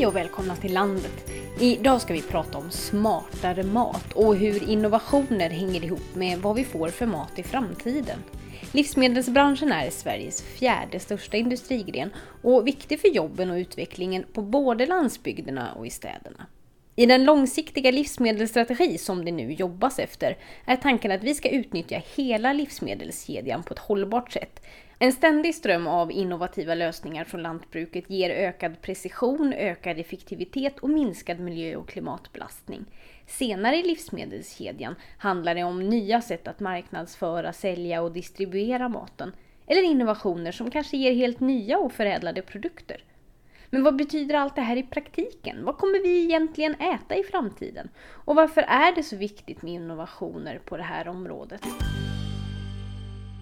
Hej och välkomna till landet! Idag ska vi prata om smartare mat och hur innovationer hänger ihop med vad vi får för mat i framtiden. Livsmedelsbranschen är Sveriges fjärde största industrigren och viktig för jobben och utvecklingen på både landsbygderna och i städerna. I den långsiktiga livsmedelsstrategi som det nu jobbas efter är tanken att vi ska utnyttja hela livsmedelskedjan på ett hållbart sätt. En ständig ström av innovativa lösningar från lantbruket ger ökad precision, ökad effektivitet och minskad miljö och klimatbelastning. Senare i livsmedelskedjan handlar det om nya sätt att marknadsföra, sälja och distribuera maten. Eller innovationer som kanske ger helt nya och förädlade produkter. Men vad betyder allt det här i praktiken? Vad kommer vi egentligen äta i framtiden? Och varför är det så viktigt med innovationer på det här området?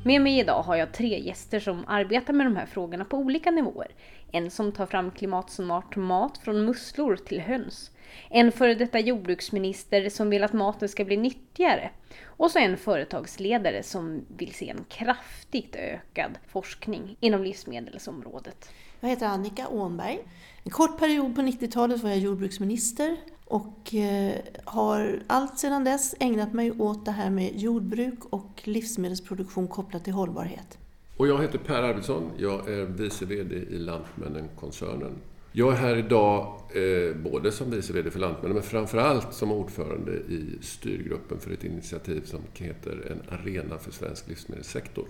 Med mig idag har jag tre gäster som arbetar med de här frågorna på olika nivåer. En som tar fram klimatsmart mat från musslor till höns. En före detta jordbruksminister som vill att maten ska bli nyttigare. Och så en företagsledare som vill se en kraftigt ökad forskning inom livsmedelsområdet. Jag heter Annika Åhnberg. En kort period på 90-talet var jag jordbruksminister och eh, har allt sedan dess ägnat mig åt det här med jordbruk och livsmedelsproduktion kopplat till hållbarhet. Och jag heter Per Arvidsson. Jag är vice VD i Lantmännen-koncernen. Jag är här idag eh, både som vice VD för Lantmännen men framförallt som ordförande i styrgruppen för ett initiativ som heter En arena för svensk livsmedelssektor.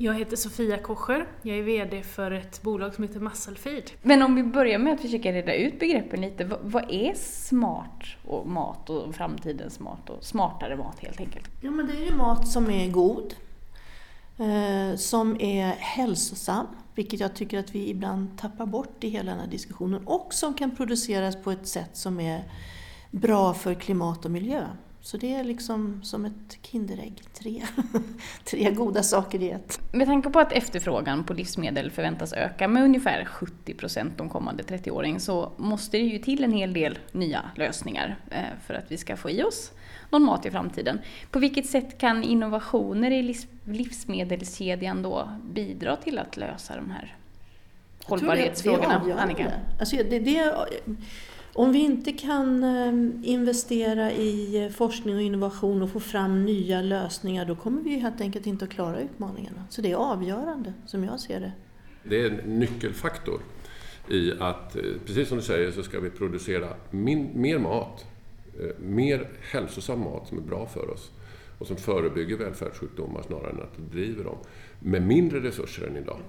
Jag heter Sofia Kocher. Jag är VD för ett bolag som heter Musclefeed. Men om vi börjar med att försöka reda ut begreppen lite. Vad är smart och mat och framtidens mat och smartare mat helt enkelt? Ja men det är ju mat som är god, eh, som är hälsosam, vilket jag tycker att vi ibland tappar bort i hela den här diskussionen och som kan produceras på ett sätt som är bra för klimat och miljö. Så det är liksom som ett Kinderägg, tre, tre goda saker i ett. Med tanke på att efterfrågan på livsmedel förväntas öka med ungefär 70 procent de kommande 30 åren så måste det ju till en hel del nya lösningar eh, för att vi ska få i oss någon mat i framtiden. På vilket sätt kan innovationer i livsmedelskedjan då bidra till att lösa de här hållbarhetsfrågorna, det, det Annika? Alltså det, det, om vi inte kan eh, investera i eh, forskning och innovation och få fram nya lösningar då kommer vi helt enkelt inte att klara utmaningarna. Så det är avgörande som jag ser det. Det är en nyckelfaktor i att, eh, precis som du säger, så ska vi producera min, mer mat, mer hälsosam mat som är bra för oss och som förebygger välfärdssjukdomar snarare än att driver dem med mindre resurser än idag.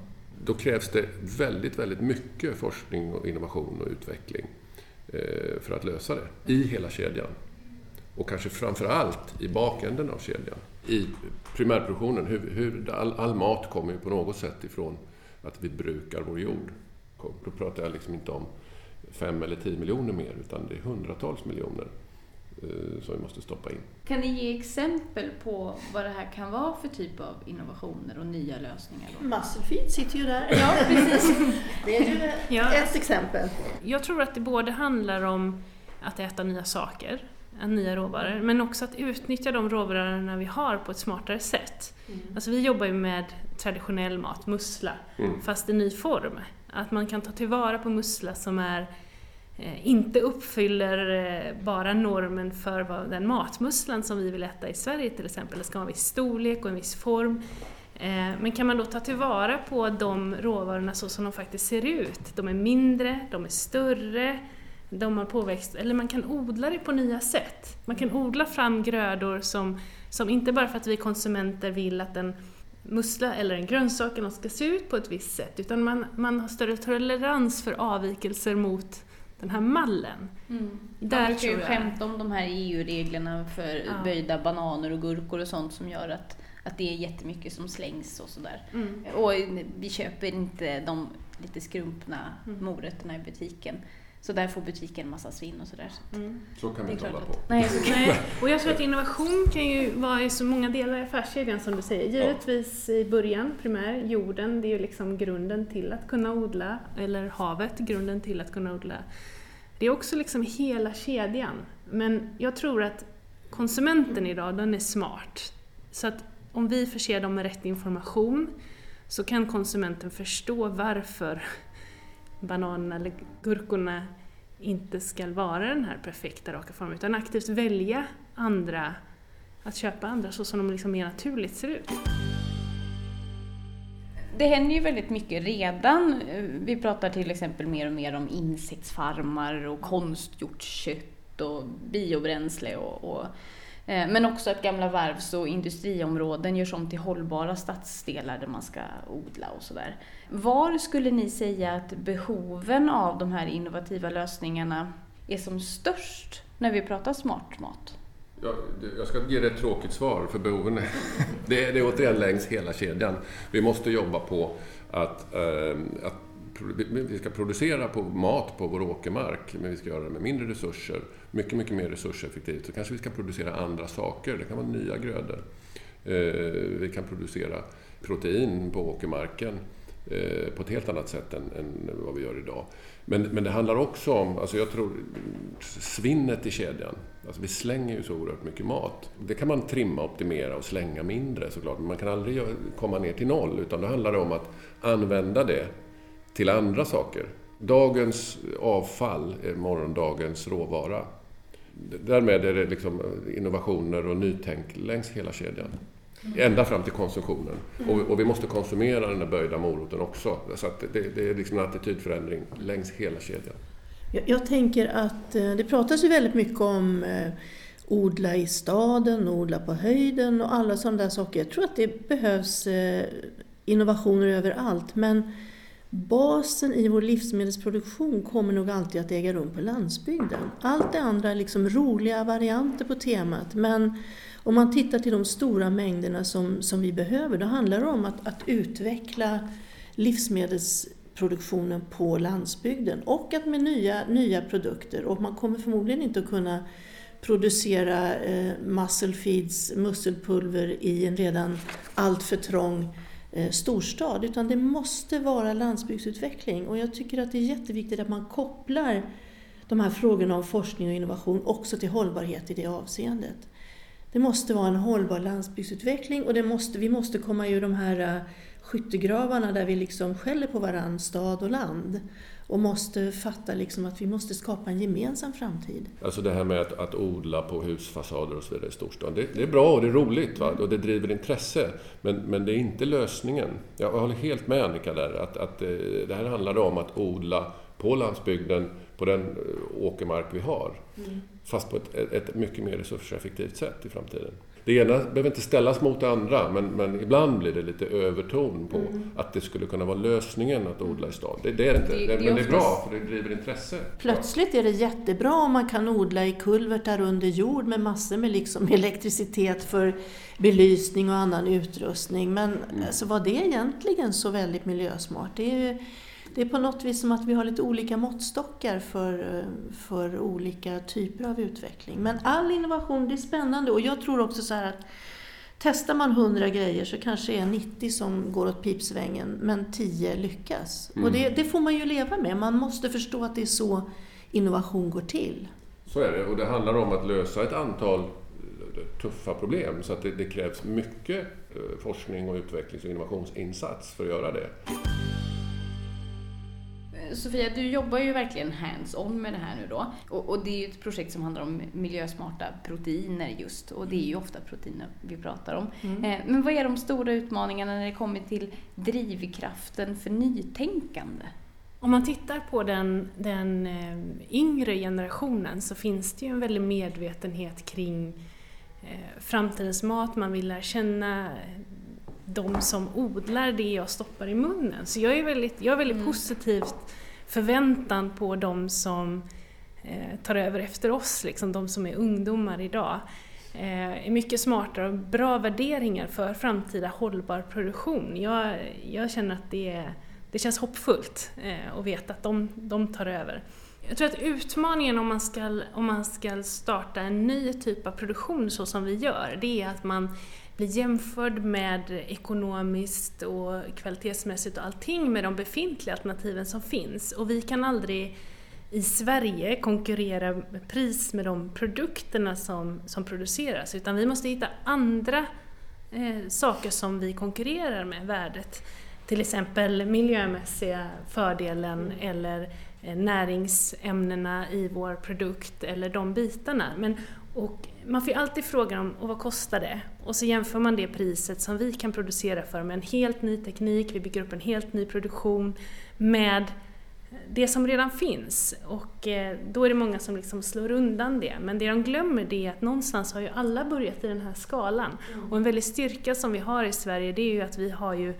Då krävs det väldigt, väldigt mycket forskning och innovation och utveckling Eh, för att lösa det i hela kedjan. Och kanske framför allt i bakänden av kedjan. I primärproduktionen, hur, hur, all, all, mat kommer ju på något sätt ifrån att vi brukar vår jord. Då pratar jag liksom inte om fem eller tio miljoner mer, utan det är hundratals miljoner som vi måste stoppa in. Kan ni ge exempel på vad det här kan vara för typ av innovationer och nya lösningar? Musclefeed sitter ju där. Ja, precis. det är ju ja. ett exempel. Jag tror att det både handlar om att äta nya saker, nya råvaror, men också att utnyttja de råvarorna vi har på ett smartare sätt. Mm. Alltså vi jobbar ju med traditionell mat, mussla, mm. fast i ny form. Att man kan ta tillvara på mussla som är Eh, Eh, inte uppfyller eh, bara normen för den matmusslan som vi vill äta i Sverige till exempel, det ska ha en viss storlek och en viss form. Eh, men kan man då ta tillvara på de råvarorna så som de faktiskt ser ut? De är mindre, de är större, de har påväxt, eller man kan odla det på nya sätt. Man kan odla fram grödor som, som inte bara för att vi konsumenter vill att en mussla eller en grönsak ska se ut på ett visst sätt, utan man, man har större tolerans för avvikelser mot den här mallen. Mm. Där Man brukar ju skämta om de här EU-reglerna för ja. böjda bananer och gurkor och sånt som gör att, att det är jättemycket som slängs och sådär. Mm. Och vi köper inte de lite skrumpna mm. morötterna i butiken. Så där får butiken en massa svinn och sådär. Så, mm. så kan vi inte hålla på. Nej, nej, och jag tror att innovation kan ju vara i så många delar i affärskedjan som du säger. Givetvis i början, primär, jorden, det är ju liksom grunden till att kunna odla, eller havet, grunden till att kunna odla. Det är också liksom hela kedjan. Men jag tror att konsumenten idag, den är smart. Så att om vi förser dem med rätt information så kan konsumenten förstå varför bananerna eller gurkorna inte ska vara den här perfekta raka formen utan aktivt välja andra, att köpa andra så som de liksom mer naturligt ser ut. Det händer ju väldigt mycket redan. Vi pratar till exempel mer och mer om insektsfarmar och konstgjort kött och biobränsle och, och Eh, men också att gamla varvs och industriområden görs om till hållbara stadsdelar där man ska odla och sådär. Var skulle ni säga att behoven av de här innovativa lösningarna är som störst när vi pratar smart mat? Jag, jag ska ge dig ett tråkigt svar, för behoven är, det, är, det är återigen längs hela kedjan. Vi måste jobba på att, eh, att vi ska producera på mat på vår åkermark, men vi ska göra det med mindre resurser, mycket, mycket mer resurseffektivt. Så kanske vi ska producera andra saker, det kan vara nya grödor. Eh, vi kan producera protein på åkermarken eh, på ett helt annat sätt än, än vad vi gör idag. Men, men det handlar också om, alltså jag tror, svinnet i kedjan. Alltså vi slänger ju så oerhört mycket mat. Det kan man trimma, optimera och slänga mindre såklart, men man kan aldrig komma ner till noll, utan då handlar det om att använda det till andra saker. Dagens avfall är morgondagens råvara. Därmed är det liksom innovationer och nytänk längs hela kedjan. Ända fram till konsumtionen. Mm. Och, och, vi måste konsumera den där böjda moroten också. Så det, det är liksom en attitydförändring längs hela kedjan. Jag, jag tänker att eh, det pratas ju väldigt mycket om eh, odla i staden, odla på höjden och alla sådana där saker. Jag tror att det behövs eh, innovationer överallt. Men basen i vår livsmedelsproduktion kommer nog alltid att äga rum på landsbygden. Allt det andra är liksom roliga varianter på temat. Men om man tittar till de stora mängderna som, som vi behöver, då handlar det om att, att utveckla livsmedelsproduktionen på landsbygden och att med nya, nya produkter. Och man kommer förmodligen inte att kunna producera eh, muscle feeds, musselpulver i en redan alltför trång Eh, storstad, utan det måste vara landsbygdsutveckling. Och jag tycker att det är jätteviktigt att man kopplar de här frågorna om forskning och innovation också till hållbarhet i det avseendet. Det måste vara en hållbar landsbygdsutveckling och det måste, vi måste komma ur de här eh, skyttegravarna där vi liksom skäller på varann, stad och land. Och måste fatta liksom att vi måste skapa en gemensam framtid. Alltså det här med att, att odla på husfasader och så vidare i storstan. Det, det är bra och det är roligt va? och det driver intresse. Men, men det är inte lösningen. Jag håller helt med Annika där. Att, att eh, det här handlar om att odla på landsbygden, på den eh, åkermark vi har. Mm. Fast på ett, ett, mycket mer resurseffektivt sätt i framtiden. Det ena behöver inte ställas mot det andra, men, men ibland blir det lite överton på mm. att det skulle kunna vara lösningen att odla i stad. Det, det är det inte, det, det, men det är bra för det driver intresse. Plötsligt är det jättebra om man kan odla i kulvertar under jord med massor med liksom elektricitet för belysning och annan utrustning. Men mm. alltså, var det egentligen så väldigt miljösmart? Det är det är på något vis som att vi har lite olika måttstockar för, för olika typer av utveckling. Men all innovation, det är spännande och jag tror också så här att testar man 100 grejer så kanske det är 90 som går åt pipsvängen men 10 lyckas. Mm. Och det, det, får man ju leva med. Man måste förstå att det är så innovation går till. Så är det och det handlar om att lösa ett antal tuffa problem så att det, det krävs mycket eh, forskning och utvecklings och innovationsinsats för att göra det. Sofia, du jobbar ju verkligen hands-on med det här nu då. Och, och, det är ju ett projekt som handlar om miljösmarta proteiner just. Och det är ju ofta proteiner vi pratar om. Mm. Eh, men vad är de stora utmaningarna när det kommer till drivkraften för nytänkande? Om man tittar på den, den eh, yngre generationen så finns det ju en väldig medvetenhet kring eh, framtidens mat, man vill lära känna de som odlar det jag stoppar i munnen. Så jag är väldigt, jag är väldigt mm. positivt förväntan på de som eh, tar över efter oss, liksom, de som är ungdomar idag. Eh, är mycket smartare och bra värderingar för framtida hållbar produktion. Jag, jag känner att det, det känns hoppfullt eh, att veta att de, de tar över. Jag tror att utmaningen om man, ska, om man ska starta en ny typ av produktion så som vi gör, det är att man bli jämförd med ekonomiskt och kvalitetsmässigt och allting med de befintliga alternativen som finns. Och vi kan aldrig i Sverige konkurrera med pris med de produkterna som, som produceras utan vi måste hitta andra eh, saker som vi konkurrerar med, värdet. Till exempel miljömässiga fördelen eller eh, näringsämnena i vår produkt eller de bitarna. Men, och man får ju alltid frågan om och vad kostar det? Och så jämför man det priset som vi kan producera för med en helt ny teknik, vi bygger upp en helt ny produktion med det som redan finns. Och eh, då är det många som liksom slår undan det. Men det de glömmer det är att någonstans har ju alla börjat i den här skalan. Och en väldig styrka som vi har i Sverige det är ju att vi har ju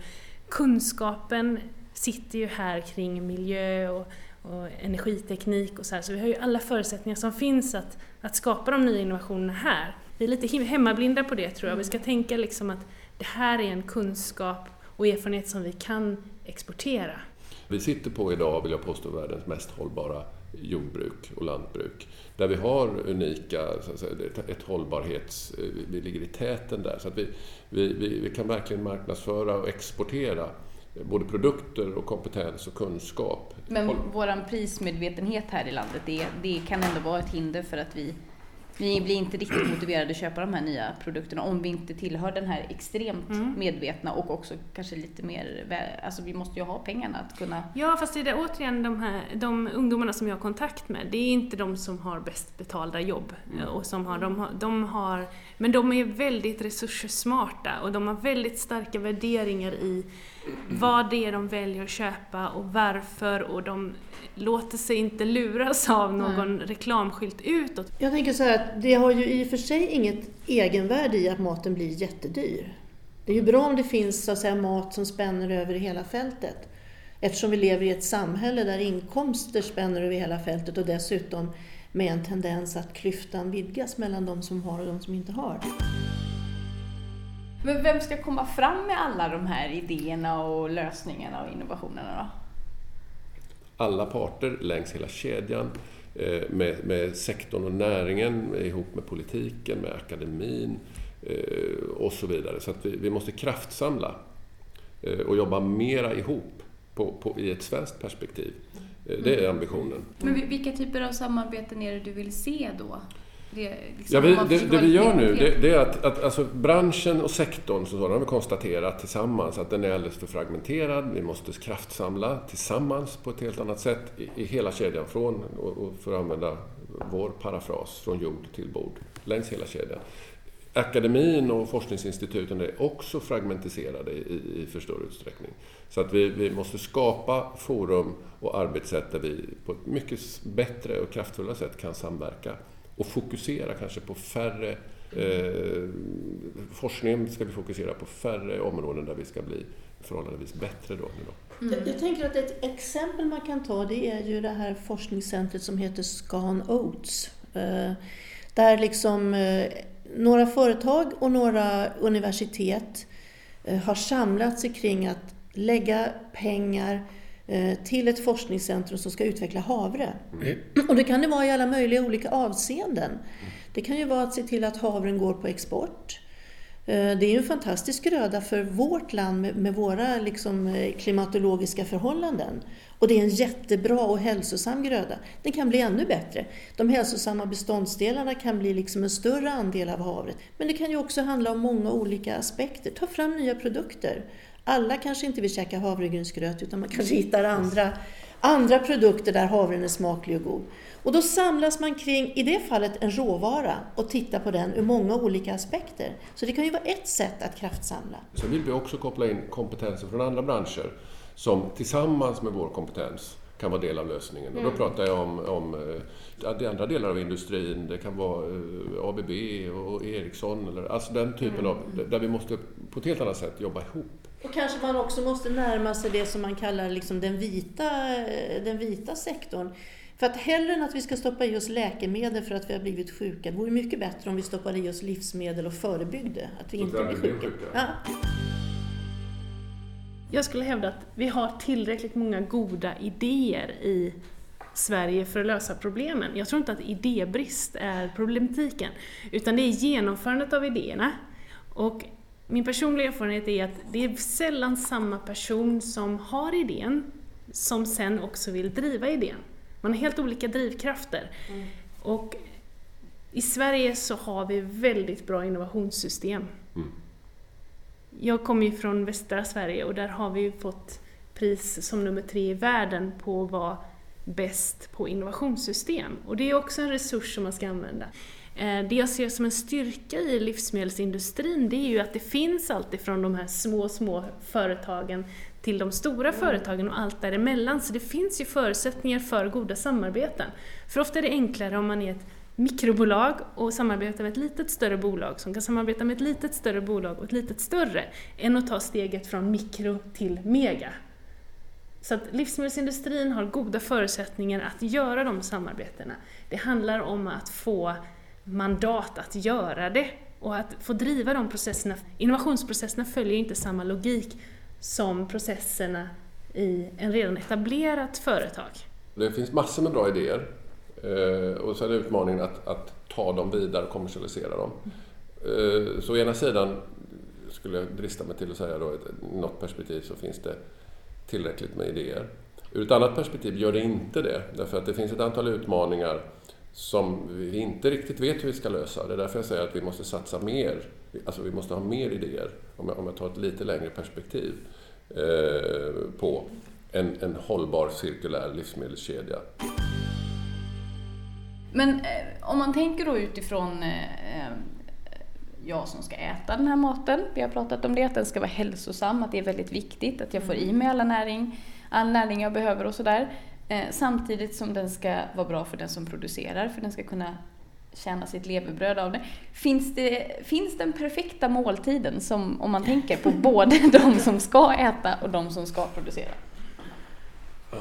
kunskapen sitter ju här kring miljö och, och energiteknik och så här. Så vi har ju alla förutsättningar som finns att, att skapa de nya innovationerna här. Vi är lite hemmablinda på det tror jag. Vi ska tänka liksom att det här är en kunskap och erfarenhet som vi kan exportera. Vi sitter på idag, vill jag påstå, världens mest hållbara jordbruk och lantbruk. Där vi har unika, säga, ett hållbarhets... Vi ligger i täten där. Så att vi, vi, vi, vi kan verkligen marknadsföra och exportera både produkter och kompetens och kunskap. Men vår prismedvetenhet här i landet, det, det kan ändå vara ett hinder för att vi vi blir inte riktigt motiverade att köpa de här nya produkterna om vi inte tillhör den här extremt mm. medvetna och också kanske lite mer, alltså vi måste ju ha pengarna att kunna... Ja fast det är återigen de här, de ungdomarna som jag har kontakt med, det är inte de som har bäst betalda jobb. Mm. Och som har, de, har, de har, men de är väldigt resurssmarta och de har väldigt starka värderingar i vad det är de väljer att köpa och varför och de låter sig inte luras av någon Nej. reklamskylt utåt. Jag tänker så här att det har ju i och för sig inget egenvärde i att maten blir jättedyr. Det är ju bra om det finns så att säga, mat som spänner över hela fältet. Eftersom vi lever i ett samhälle där inkomster spänner över hela fältet och dessutom med en tendens att klyftan vidgas mellan de som har och de som inte har. Men vem ska komma fram med alla de här idéerna och lösningarna och innovationerna då? Alla parter längs hela kedjan eh, med, med sektorn och näringen ihop med politiken, med akademin eh, och så vidare. Så att vi, vi måste kraftsamla eh, och jobba mera ihop på, på, i ett svenskt perspektiv. Det är ambitionen. Men vilka typer av samarbeten är det du vill se då? Det, liksom, ja, vi, det, det, vi gör nu det, det är att, att alltså, branschen och sektorn så har vi konstaterat tillsammans att den är alldeles för fragmenterad. Vi måste kraftsamla tillsammans på ett helt annat sätt i, i hela kedjan från, och, och för att använda vår parafras, från jord till bord, längs hela kedjan. Akademin och forskningsinstituten är också fragmentiserade i, i för stor utsträckning. Så att vi, vi måste skapa forum och arbetssätt där vi på ett mycket bättre och kraftfulla sätt kan samverka och fokusera kanske på färre eh, forskningen ska vi fokusera på färre områden där vi ska bli förhållandevis bättre. Då, då. Mm. Jag, jag, tänker att ett exempel man kan ta det är ju det här forskningscentret som heter Scan Oats. Eh, där liksom eh, några företag och några universitet eh, har samlat sig kring att lägga pengar Eh, till ett forskningscentrum som ska utveckla havre. Mm. Och det kan det vara i alla möjliga olika avseenden. Det kan ju vara att se till att havren går på export. Eh, det är ju en fantastisk gröda för vårt land med, våra liksom, eh, klimatologiska förhållanden. Och det är en jättebra och hälsosam gröda. Den kan bli ännu bättre. De hälsosamma beståndsdelarna kan bli liksom en större andel av havret. Men det kan ju också handla om många olika aspekter. Ta fram nya produkter. Alla kanske inte vill käka havregrynsgröt utan man kanske hittar andra, andra produkter där havren är smaklig och god. Och då samlas man kring, i det fallet, en råvara och tittar på den ur många olika aspekter. Så det kan ju vara ett sätt att kraftsamla. Så vill vi också koppla in kompetenser från andra branscher som tillsammans med vår kompetens kan vara del av lösningen. Mm. Och då mm. pratar jag om, om äh, andra delar av industrin. Det kan vara äh, ABB och Ericsson. Eller, alltså den typen mm. av... Där vi måste på ett helt annat sätt jobba ihop. Och kanske man också måste närma sig det som man kallar liksom den, vita, den vita sektorn. För att hellre än att vi ska stoppa i oss läkemedel för att vi har blivit sjuka, det vore mycket bättre om vi stoppade i oss livsmedel och förebyggde att vi Så inte blir sjuka. sjuka. Ja. Jag skulle hävda att vi har tillräckligt många goda idéer i Sverige för att lösa problemen. Jag tror inte att idébrist är problematiken, utan det är genomförandet av idéerna. Och min personliga erfarenhet är att det är sällan samma person som har idén som sen också vill driva idén. Man har helt olika drivkrafter. Mm. Och i Sverige så har vi väldigt bra innovationssystem. Mm. Jag kommer ju från västra Sverige och där har vi fått pris som nummer tre i världen på vad bäst på innovationssystem. Och det är också en resurs som man ska använda. Eh, det jag ser som en styrka i livsmedelsindustrin det är ju att det finns alltid från de här små, små företagen till de stora företagen och allt däremellan. Så det finns ju förutsättningar för goda samarbeten. För ofta är det enklare om man är ett mikrobolag och samarbetar med ett litet större bolag som kan samarbeta med ett litet större bolag och ett litet större, än att ta steget från mikro till mega. Så att livsmedelsindustrin har goda förutsättningar att göra de samarbetena. Det handlar om att få mandat att göra det och att få driva de processerna. Innovationsprocesserna följer inte samma logik som processerna i en redan etablerat företag. Det finns massor med bra idéer eh, och så är det utmaningen att, att ta dem vidare och kommersialisera dem. Eh, så å ena sidan skulle jag drista mig till att säga då, i något perspektiv så finns det tillräckligt med idéer. Ur ett annat perspektiv gör det inte det, därför att det finns ett antal utmaningar som vi inte riktigt vet hur vi ska lösa. Det är därför jag säger att vi måste satsa mer, alltså vi måste ha mer idéer, om jag, om jag tar ett lite längre perspektiv, eh, på en, en hållbar cirkulär livsmedelskedja. Men eh, om man tänker då utifrån eh, eh, jag som ska äta den här maten, vi har pratat om det, att den ska vara hälsosam, att det är väldigt viktigt, att jag får i mig alla näring, all näring jag behöver och sådär. Eh, samtidigt som den ska vara bra för den som producerar, för den ska kunna tjäna sitt levebröd av det. Finns, det. finns den perfekta måltiden som, om man tänker på både de som ska äta och de som ska producera? Oh,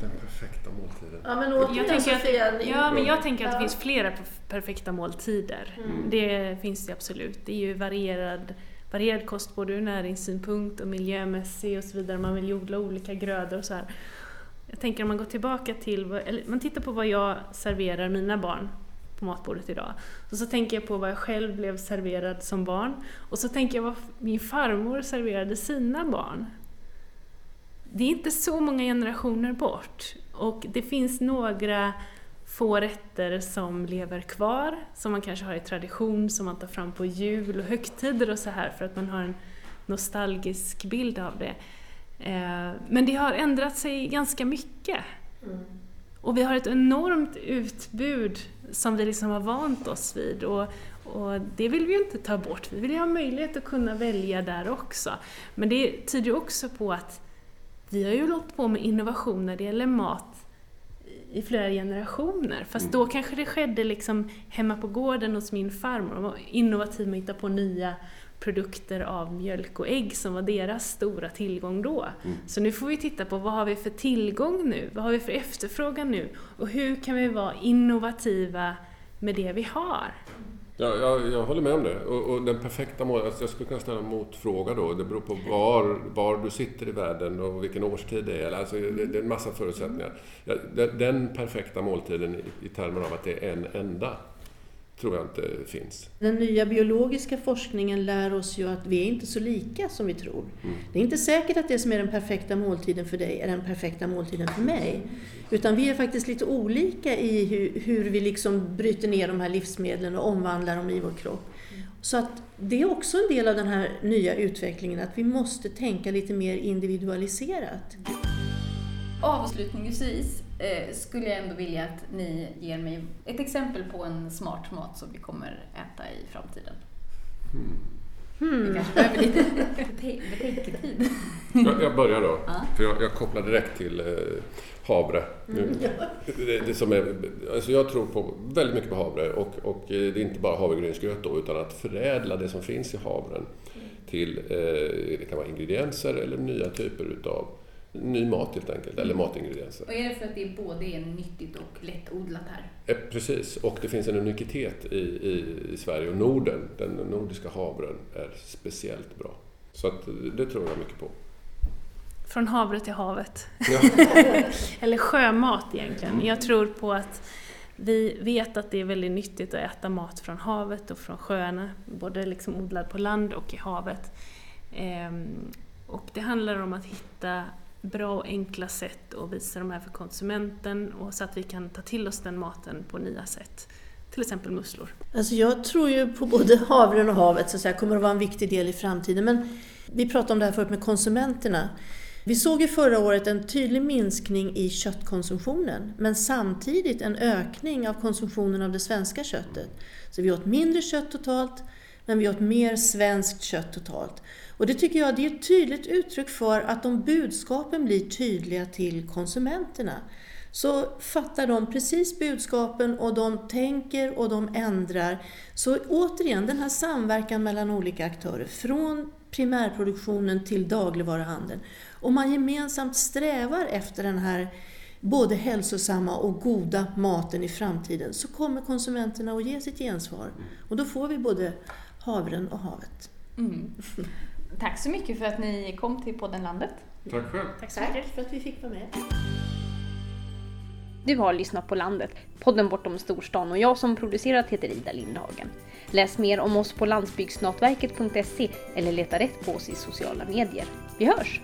den perfekta måltiden. Ja, men jag tänker att, ja, men jag tänker att det finns flera perfekta måltider. Mm. Det finns det absolut. Det är ju varierad, varierad kost både ur näringssynpunkt och miljömässig och så vidare. Man vill ju odla olika grödor och så här. Jag tänker om man går tillbaka till, eller man tittar på vad jag serverar mina barn på matbordet idag. Och så tänker jag på vad jag själv blev serverad som barn. Och så tänker jag vad min farmor serverade sina barn. Det är inte så många generationer bort. Och det finns några få rätter som lever kvar, som man kanske har i tradition, som man tar fram på jul och högtider och så här för att man har en nostalgisk bild av det. Eh, men det har ändrat sig ganska mycket. Mm. Och vi har ett enormt utbud som vi liksom har vant oss vid. Och, och det vill vi ju inte ta bort. Vi vill ju ha möjlighet att kunna välja där också. Men det tyder också på att vi har ju hållit på med innovation när det gäller mat i flera generationer. Fast mm. då kanske det skedde liksom hemma på gården hos min farmor. De var innovativa med att hitta på nya produkter av mjölk och ägg som var deras stora tillgång då. Mm. Så nu får vi titta på vad har vi för tillgång nu? Vad har vi för efterfrågan nu? Och hur kan vi vara innovativa med det vi har? Ja, jag, jag håller med om det. Och, och den perfekta målet, alltså jag skulle kunna ställa en motfråga då. Det beror på var, var du sitter i världen och vilken årstid det är. Alltså, det, det är en massa förutsättningar. Ja, den, den, perfekta måltiden i, i termer av att det är en enda tror jag inte finns. Den nya biologiska forskningen lär oss ju att vi är inte så lika som vi tror. Mm. Det är inte säkert att det som är den perfekta måltiden för dig är den perfekta måltiden för mig. Utan vi är faktiskt lite olika i hur, hur vi liksom bryter ner de här livsmedlen och omvandlar dem i vår kropp. Så att det är också en del av den här nya utvecklingen, att vi måste tänka lite mer individualiserat. Avslutningsvis eh, skulle jag ändå vilja att ni ger mig ett exempel på en smart mat som vi kommer äta i framtiden. Hmm. Hmm. Vi kanske behöver lite betänketid. Jag, jag börjar då, ah. för jag, jag, kopplar direkt till eh, havre. Mm. Det, det, som är, alltså jag tror på, väldigt mycket på havre och, och det är inte bara havregrynsgröt då, utan att förädla det som finns i havren till, eh, det kan vara ingredienser eller nya typer utav ny mat helt enkelt, eller matingredienser. Och är det för att det både är nyttigt och lättodlat här? Eh, precis, och det finns en unikitet i, i, i Sverige och Norden. Den nordiska havren är speciellt bra. Så att, det tror jag mycket på. Från havre till havet. Ja. eller sjömat egentligen. Mm. Jag tror på att vi vet att det är väldigt nyttigt att äta mat från havet och från sjöarna, både liksom odlad på land och i havet. Ehm, och det handlar om att hitta bra och enkla sätt att visa de här för konsumenten och så att vi kan ta till oss den maten på nya sätt. Till exempel musslor. Alltså jag tror ju på både havren och havet, så att säga, kommer att vara en viktig del i framtiden. Men vi pratade om det här förut med konsumenterna. Vi såg ju förra året en tydlig minskning i köttkonsumtionen men samtidigt en ökning av konsumtionen av det svenska köttet. Så vi åt mindre kött totalt men vi åt mer svenskt kött totalt. Och det tycker jag det är ett tydligt uttryck för att om budskapen blir tydliga till konsumenterna så fattar de precis budskapen och de tänker och de ändrar. Så återigen, den här samverkan mellan olika aktörer, från primärproduktionen till dagligvaruhandeln. Om man gemensamt strävar efter den här både hälsosamma och goda maten i framtiden så kommer konsumenterna att ge sitt gensvar. Och då får vi både havren och havet. Mm. Tack så mycket för att ni kom till podden Landet. Tack själv. Tack så mycket för att vi fick vara med. Du har lyssnat på Landet, podden bortom storstan och jag som producerat heter Ida Lindhagen. Läs mer om oss på landsbygdsnatverket.se eller leta rätt på oss i sociala medier. Vi hörs!